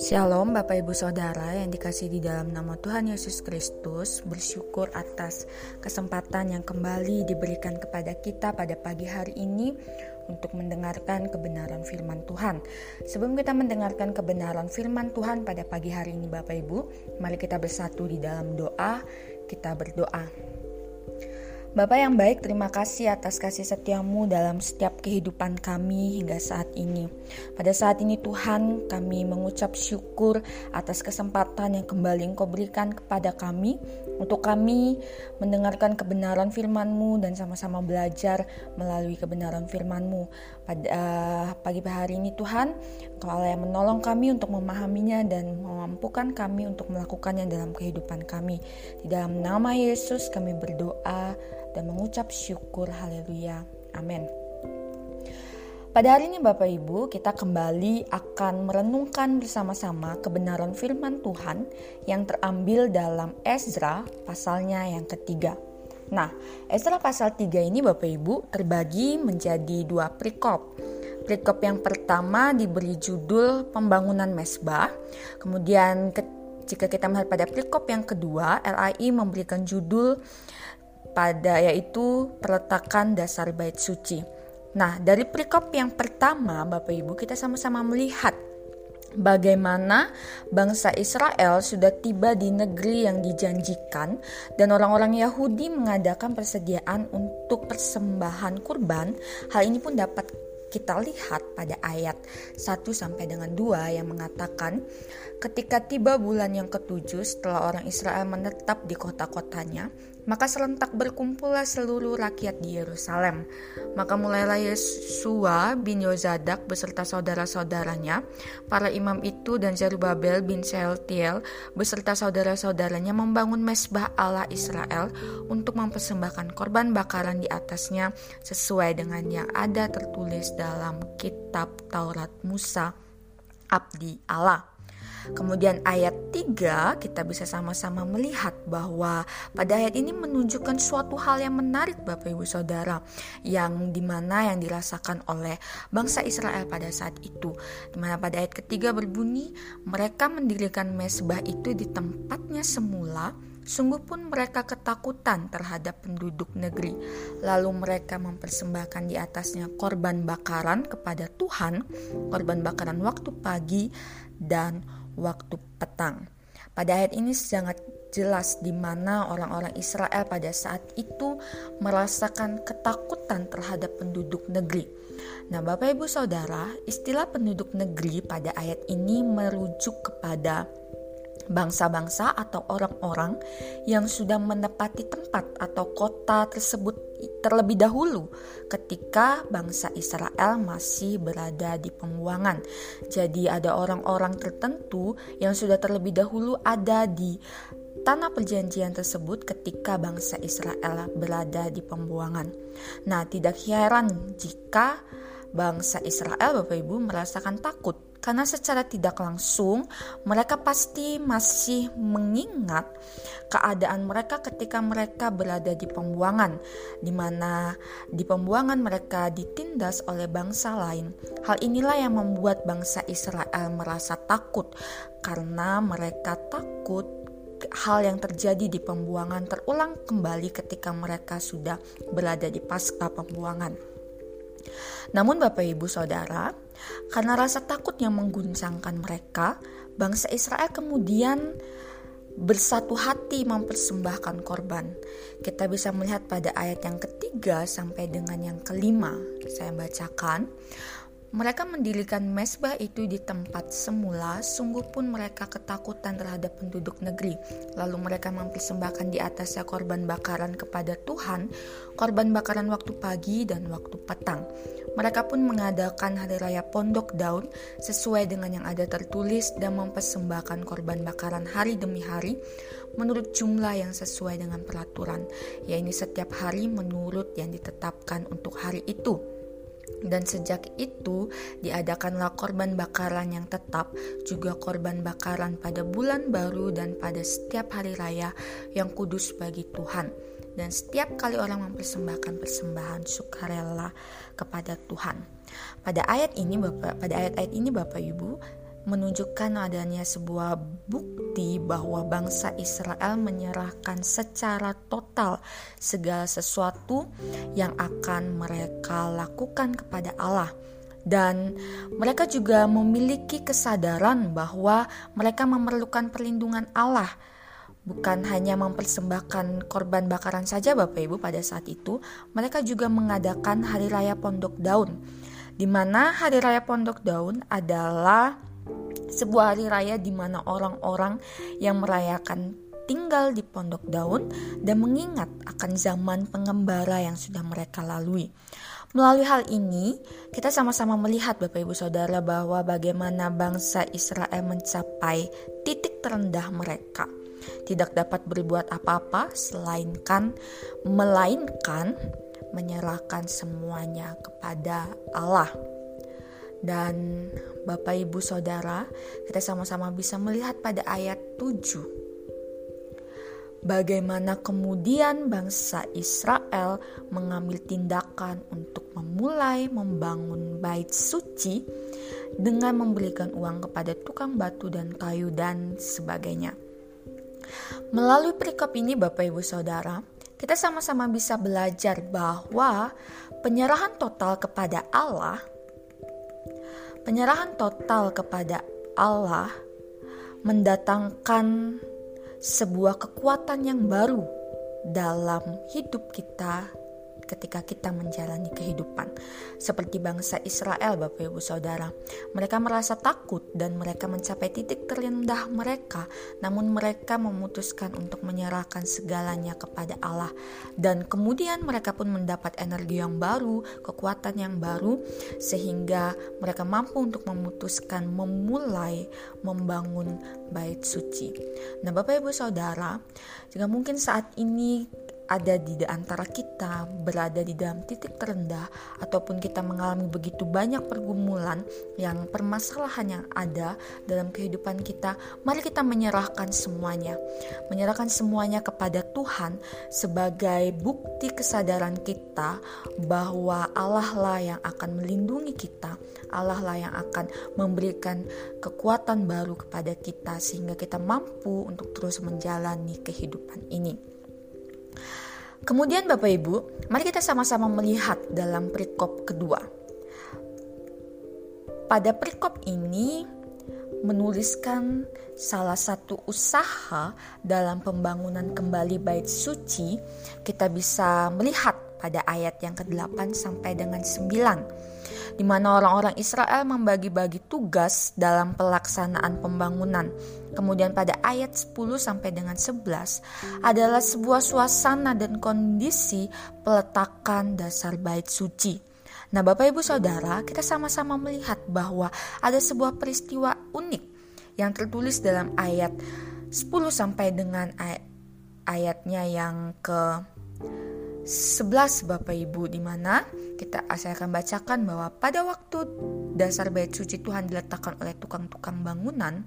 Shalom Bapak Ibu Saudara yang dikasih di dalam nama Tuhan Yesus Kristus. Bersyukur atas kesempatan yang kembali diberikan kepada kita pada pagi hari ini Untuk mendengarkan kebenaran firman Tuhan. Sebelum kita mendengarkan kebenaran firman Tuhan pada pagi hari ini Bapak Ibu Mari kita bersatu di dalam doa. Kita berdoa Bapak yang baik, terima kasih atas kasih setiamu dalam setiap kehidupan kami hingga saat ini. Pada saat ini Tuhan, kami mengucap syukur atas kesempatan yang kembali Engkau berikan kepada kami untuk kami mendengarkan kebenaran firman-Mu dan sama-sama belajar melalui kebenaran firman-Mu. Pada uh, pagi hari ini Tuhan, Engkau yang menolong kami untuk memahaminya dan memampukan kami untuk melakukannya dalam kehidupan kami. Di dalam nama Yesus kami berdoa dan mengucap syukur haleluya. Amin. Pada hari ini Bapak Ibu, kita kembali akan merenungkan bersama-sama kebenaran firman Tuhan yang terambil dalam Ezra pasalnya yang ketiga. Nah, Ezra pasal 3 ini Bapak Ibu terbagi menjadi dua perikop. Perikop yang pertama diberi judul pembangunan mesbah. Kemudian jika kita melihat pada perikop yang kedua, LAI memberikan judul pada yaitu peletakan dasar bait suci. Nah, dari perikop yang pertama, Bapak Ibu, kita sama-sama melihat bagaimana bangsa Israel sudah tiba di negeri yang dijanjikan dan orang-orang Yahudi mengadakan persediaan untuk persembahan kurban. Hal ini pun dapat kita lihat pada ayat 1 sampai dengan 2 yang mengatakan ketika tiba bulan yang ketujuh setelah orang Israel menetap di kota-kotanya maka serentak berkumpullah seluruh rakyat di Yerusalem. Maka mulailah Yesua bin Yozadak beserta saudara-saudaranya, para imam itu dan Zerubabel bin Sealtiel beserta saudara-saudaranya membangun mesbah Allah Israel untuk mempersembahkan korban bakaran di atasnya sesuai dengan yang ada tertulis dalam kitab Taurat Musa, abdi Allah. Kemudian ayat 3 kita bisa sama-sama melihat bahwa pada ayat ini menunjukkan suatu hal yang menarik Bapak Ibu Saudara yang di mana yang dirasakan oleh bangsa Israel pada saat itu. Di mana pada ayat ketiga berbunyi mereka mendirikan mesbah itu di tempatnya semula Sungguh pun mereka ketakutan terhadap penduduk negeri. Lalu mereka mempersembahkan di atasnya korban bakaran kepada Tuhan, korban bakaran waktu pagi dan waktu petang. Pada ayat ini sangat jelas di mana orang-orang Israel pada saat itu merasakan ketakutan terhadap penduduk negeri. Nah, Bapak Ibu Saudara, istilah penduduk negeri pada ayat ini merujuk kepada bangsa-bangsa atau orang-orang yang sudah menepati tempat atau kota tersebut terlebih dahulu ketika bangsa Israel masih berada di pembuangan. Jadi ada orang-orang tertentu yang sudah terlebih dahulu ada di tanah perjanjian tersebut ketika bangsa Israel berada di pembuangan. Nah, tidak heran jika bangsa Israel Bapak Ibu merasakan takut karena secara tidak langsung mereka pasti masih mengingat keadaan mereka ketika mereka berada di pembuangan di mana di pembuangan mereka ditindas oleh bangsa lain. Hal inilah yang membuat bangsa Israel merasa takut karena mereka takut hal yang terjadi di pembuangan terulang kembali ketika mereka sudah berada di pasca pembuangan. Namun Bapak Ibu Saudara, karena rasa takut yang mengguncangkan mereka, bangsa Israel kemudian bersatu hati mempersembahkan korban. Kita bisa melihat pada ayat yang ketiga sampai dengan yang kelima. Saya bacakan. Mereka mendirikan mesbah itu di tempat semula, sungguh pun mereka ketakutan terhadap penduduk negeri. Lalu mereka mempersembahkan di atasnya korban bakaran kepada Tuhan, korban bakaran waktu pagi dan waktu petang. Mereka pun mengadakan hari raya pondok daun sesuai dengan yang ada tertulis dan mempersembahkan korban bakaran hari demi hari menurut jumlah yang sesuai dengan peraturan, yaitu setiap hari menurut yang ditetapkan untuk hari itu. Dan sejak itu diadakanlah korban bakaran yang tetap, juga korban bakaran pada bulan baru dan pada setiap hari raya yang kudus bagi Tuhan. Dan setiap kali orang mempersembahkan persembahan sukarela kepada Tuhan. Pada ayat ini Bapak pada ayat-ayat ini Bapak Ibu menunjukkan adanya sebuah bukti bahwa bangsa Israel menyerahkan secara total segala sesuatu yang akan mereka lakukan kepada Allah dan mereka juga memiliki kesadaran bahwa mereka memerlukan perlindungan Allah bukan hanya mempersembahkan korban bakaran saja Bapak Ibu pada saat itu, mereka juga mengadakan hari raya Pondok Daun. Di mana hari raya Pondok Daun adalah sebuah hari raya di mana orang-orang yang merayakan tinggal di Pondok Daun dan mengingat akan zaman pengembara yang sudah mereka lalui. Melalui hal ini, kita sama-sama melihat Bapak Ibu Saudara bahwa bagaimana bangsa Israel mencapai titik terendah mereka. Tidak dapat berbuat apa-apa selainkan melainkan menyerahkan semuanya kepada Allah. Dan Bapak Ibu Saudara, kita sama-sama bisa melihat pada ayat 7 bagaimana kemudian bangsa Israel mengambil tindakan untuk memulai membangun bait suci dengan memberikan uang kepada tukang batu dan kayu dan sebagainya. Melalui perikop ini Bapak Ibu Saudara, kita sama-sama bisa belajar bahwa penyerahan total kepada Allah penyerahan total kepada Allah mendatangkan sebuah kekuatan yang baru dalam hidup kita ketika kita menjalani kehidupan. Seperti bangsa Israel, Bapak Ibu Saudara, mereka merasa takut dan mereka mencapai titik terendah mereka, namun mereka memutuskan untuk menyerahkan segalanya kepada Allah, dan kemudian mereka pun mendapat energi yang baru, kekuatan yang baru, sehingga mereka mampu untuk memutuskan memulai membangun bait suci. Nah, Bapak Ibu Saudara, jika mungkin saat ini ada di antara kita berada di dalam titik terendah ataupun kita mengalami begitu banyak pergumulan yang permasalahan yang ada dalam kehidupan kita, mari kita menyerahkan semuanya. Menyerahkan semuanya kepada Tuhan sebagai bukti kesadaran kita bahwa Allah lah yang akan melindungi kita, Allah lah yang akan memberikan kekuatan baru kepada kita sehingga kita mampu untuk terus menjalani kehidupan ini. Kemudian Bapak Ibu, mari kita sama-sama melihat dalam perikop kedua. Pada perikop ini menuliskan salah satu usaha dalam pembangunan kembali bait suci, kita bisa melihat pada ayat yang ke-8 sampai dengan 9 di mana orang-orang Israel membagi-bagi tugas dalam pelaksanaan pembangunan. Kemudian pada ayat 10 sampai dengan 11 adalah sebuah suasana dan kondisi peletakan dasar bait suci. Nah, Bapak Ibu Saudara, kita sama-sama melihat bahwa ada sebuah peristiwa unik yang tertulis dalam ayat 10 sampai dengan ay ayatnya yang ke 11 Bapak Ibu di mana kita akan bacakan bahwa pada waktu dasar bait suci Tuhan diletakkan oleh tukang-tukang bangunan,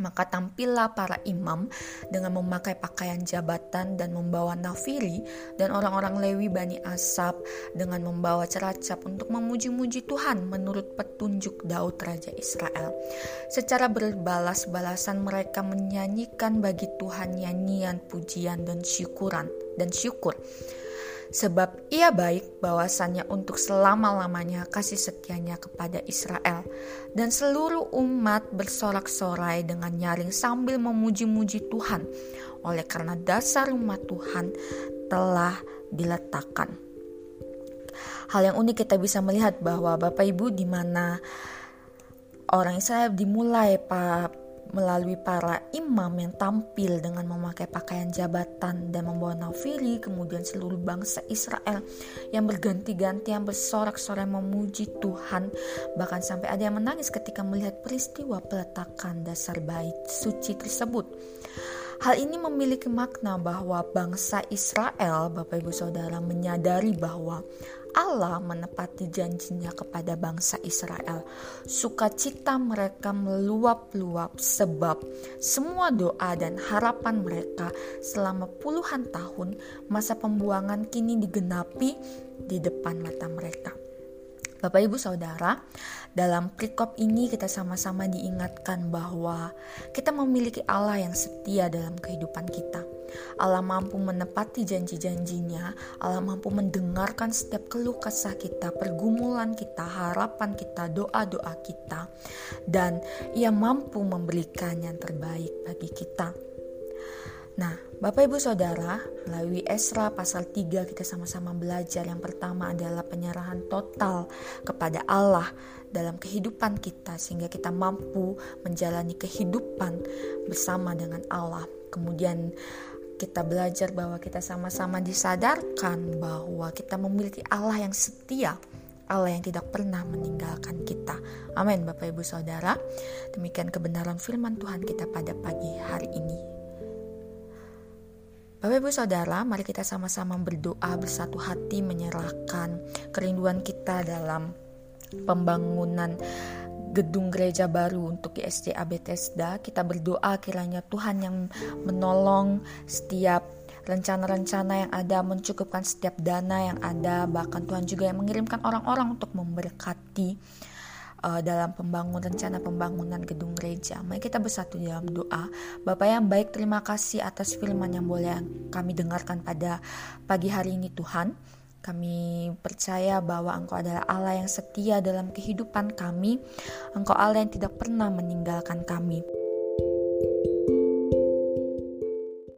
maka tampillah para imam dengan memakai pakaian jabatan dan membawa nafiri dan orang-orang Lewi Bani Asap dengan membawa ceracap untuk memuji-muji Tuhan menurut petunjuk Daud Raja Israel. Secara berbalas-balasan mereka menyanyikan bagi Tuhan nyanyian pujian dan syukuran dan syukur sebab ia baik bahwasannya untuk selama-lamanya kasih setianya kepada Israel. Dan seluruh umat bersorak-sorai dengan nyaring sambil memuji-muji Tuhan, oleh karena dasar rumah Tuhan telah diletakkan. Hal yang unik kita bisa melihat bahwa Bapak Ibu di mana orang Israel dimulai melalui para imam yang tampil dengan memakai pakaian jabatan dan membawa nafiri, kemudian seluruh bangsa Israel yang berganti-ganti yang bersorak-sorai memuji Tuhan, bahkan sampai ada yang menangis ketika melihat peristiwa peletakan dasar bait suci tersebut. Hal ini memiliki makna bahwa bangsa Israel, Bapak Ibu Saudara, menyadari bahwa Allah menepati janjinya kepada bangsa Israel. Sukacita mereka meluap-luap sebab semua doa dan harapan mereka selama puluhan tahun masa pembuangan kini digenapi di depan mata mereka. Bapak Ibu Saudara, dalam perikop ini kita sama-sama diingatkan bahwa kita memiliki Allah yang setia dalam kehidupan kita. Allah mampu menepati janji-janjinya, Allah mampu mendengarkan setiap keluh kesah kita, pergumulan kita, harapan kita, doa-doa kita, dan Ia mampu memberikan yang terbaik bagi kita. Nah, Bapak Ibu Saudara, melalui Esra pasal 3 kita sama-sama belajar yang pertama adalah penyerahan total kepada Allah dalam kehidupan kita sehingga kita mampu menjalani kehidupan bersama dengan Allah. Kemudian kita belajar bahwa kita sama-sama disadarkan bahwa kita memiliki Allah yang setia Allah yang tidak pernah meninggalkan kita. Amin Bapak Ibu Saudara. Demikian kebenaran firman Tuhan kita pada pagi hari ini. Bapak Ibu Saudara, mari kita sama-sama berdoa bersatu hati menyerahkan kerinduan kita dalam pembangunan gedung gereja baru untuk ISDA Bethesda. Kita berdoa kiranya Tuhan yang menolong setiap rencana-rencana yang ada, mencukupkan setiap dana yang ada, bahkan Tuhan juga yang mengirimkan orang-orang untuk memberkati uh, dalam pembangunan rencana pembangunan gedung gereja. Mari kita bersatu dalam doa. Bapak yang baik, terima kasih atas firman yang boleh kami dengarkan pada pagi hari ini Tuhan. Kami percaya bahwa Engkau adalah Allah yang setia dalam kehidupan kami. Engkau Allah yang tidak pernah meninggalkan kami.